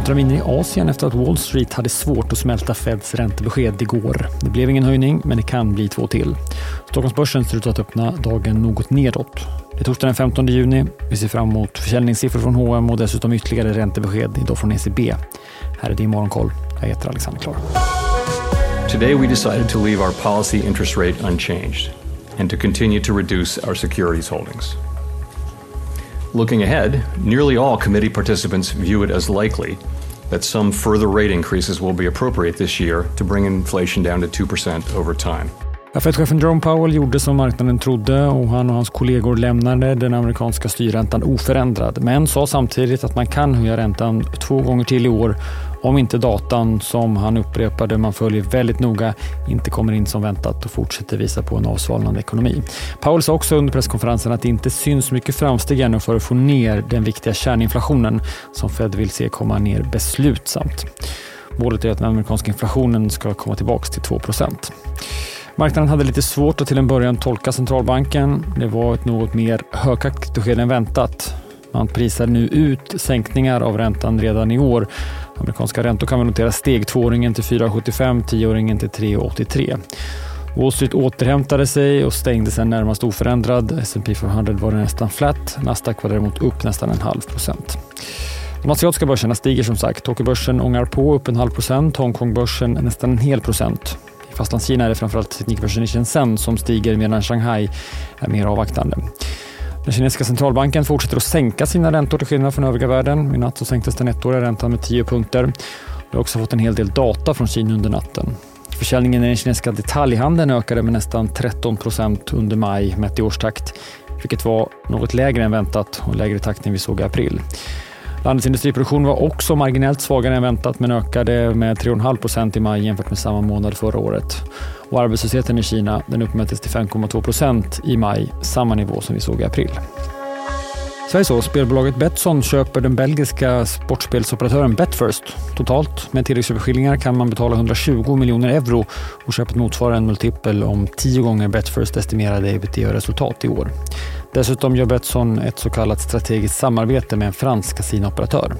muntra miner i Asien efter att Wall Street hade svårt att smälta Feds räntebesked igår. Det blev ingen höjning, men det kan bli två till. Stockholmsbörsen ser ut att öppna dagen något nedåt. Det är torsdag den 15 juni. Vi ser fram emot försäljningssiffror från H&M och dessutom ytterligare räntebesked idag från ECB. Här är din morgonkoll. Jag heter Alexander Klar. Today we decided to leave our policy interest rate unchanged and to continue to reduce our securities holdings. Looking ahead, nearly all committee participants view it as likely that some further rate increases will be appropriate this year to bring inflation down to 2% over time. Fed-chefen Jerome Powell gjorde som marknaden trodde och han och hans kollegor lämnade den amerikanska styrräntan oförändrad men sa samtidigt att man kan höja räntan två gånger till i år om inte datan, som han upprepade man följer väldigt noga, inte kommer in som väntat och fortsätter visa på en avsvalnande ekonomi. Powell sa också under presskonferensen att det inte syns mycket framsteg ännu för att få ner den viktiga kärninflationen som Fed vill se komma ner beslutsamt. Målet är att den amerikanska inflationen ska komma tillbaka till 2% Marknaden hade lite svårt att till en början tolka centralbanken. Det var ett något mer högaktigt besked än väntat. Man prisar nu ut sänkningar av räntan redan i år. Amerikanska räntor kan vi notera steg. Tvååringen till 4,75, tioåringen till 3,83. Wall Street återhämtade sig och stängde sen närmast oförändrad. S&P 500 var nästan flat. Nasdaq var däremot upp nästan en halv procent. De asiatiska börserna stiger som sagt. Tokyobörsen ångar på upp en halv procent. Hongkongbörsen nästan en hel procent. I Fastlandskina är det framförallt teknikbörsen i Shenzhen som stiger medan Shanghai är mer avvaktande. Den kinesiska centralbanken fortsätter att sänka sina räntor till skillnad från övriga världen. I natt så sänktes den ettåriga räntan med 10 punkter. Vi har också fått en hel del data från Kina under natten. Försäljningen i den kinesiska detaljhandeln ökade med nästan 13 procent under maj mätt i årstakt, vilket var något lägre än väntat och lägre takt än vi såg i april. Landets industriproduktion var också marginellt svagare än väntat men ökade med 3,5 procent i maj jämfört med samma månad förra året. Och arbetslösheten i Kina den uppmättes till 5,2 procent i maj, samma nivå som vi såg i april. Säg så, spelbolaget Betsson köper den belgiska sportspelsoperatören Betfirst. Totalt med tilläggsöverskillingar kan man betala 120 miljoner euro och köpet motsvarar en multipel om 10 gånger Betfirst estimerade ebitda-resultat i år. Dessutom gör Betsson ett så kallat strategiskt samarbete med en fransk kasinooperatör.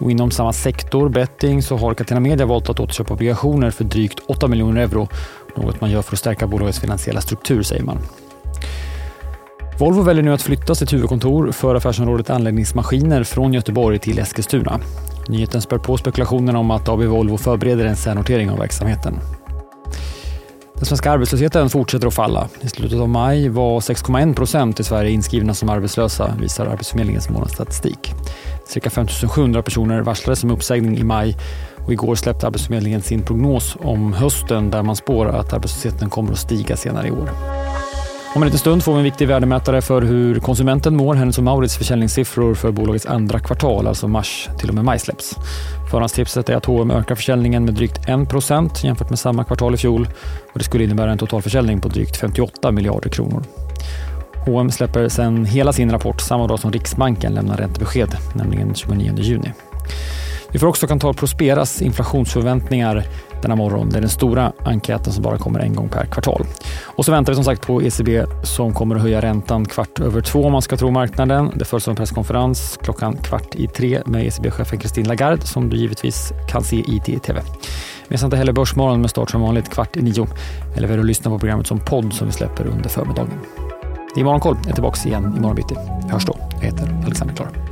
Och inom samma sektor, betting, så har Catena Media valt att återköpa obligationer för drygt 8 miljoner euro. Något man gör för att stärka bolagets finansiella struktur, säger man. Volvo väljer nu att flytta sitt huvudkontor för affärsområdet anläggningsmaskiner från Göteborg till Eskilstuna. Nyheten spär på spekulationerna om att AB Volvo förbereder en särnotering av verksamheten. Den svenska arbetslösheten fortsätter att falla. I slutet av maj var 6,1 procent i Sverige inskrivna som arbetslösa, visar Arbetsförmedlingens månadsstatistik. Cirka 5 700 personer varslades om uppsägning i maj och igår släppte Arbetsförmedlingen sin prognos om hösten där man spår att arbetslösheten kommer att stiga senare i år. Om en liten stund får vi en viktig värdemätare för hur konsumenten mår. Hennes och Maurits försäljningssiffror för bolagets andra kvartal, alltså mars till och med maj släpps. Förhandstipset är att H&M ökar försäljningen med drygt 1 jämfört med samma kvartal i fjol och det skulle innebära en totalförsäljning på drygt 58 miljarder kronor. H&M släpper sen hela sin rapport samma dag som Riksbanken lämnar räntebesked, nämligen 29 juni. Vi får också Kantar Prosperas inflationsförväntningar denna morgon. Det är den stora enkäten som bara kommer en gång per kvartal. Och så väntar vi som sagt på ECB som kommer att höja räntan kvart över två om man ska tro marknaden. Det följs av en presskonferens klockan kvart i tre med ECB-chefen Christine Lagarde som du givetvis kan se i TV. Missa inte heller Börsmorgon med start som vanligt kvart i nio. Eller välj att lyssna på programmet som podd som vi släpper under förmiddagen. Det är Morgonkoll. Jag är tillbaka igen imorgon bitti. Vi hörs då. Jag heter Alexander Klar.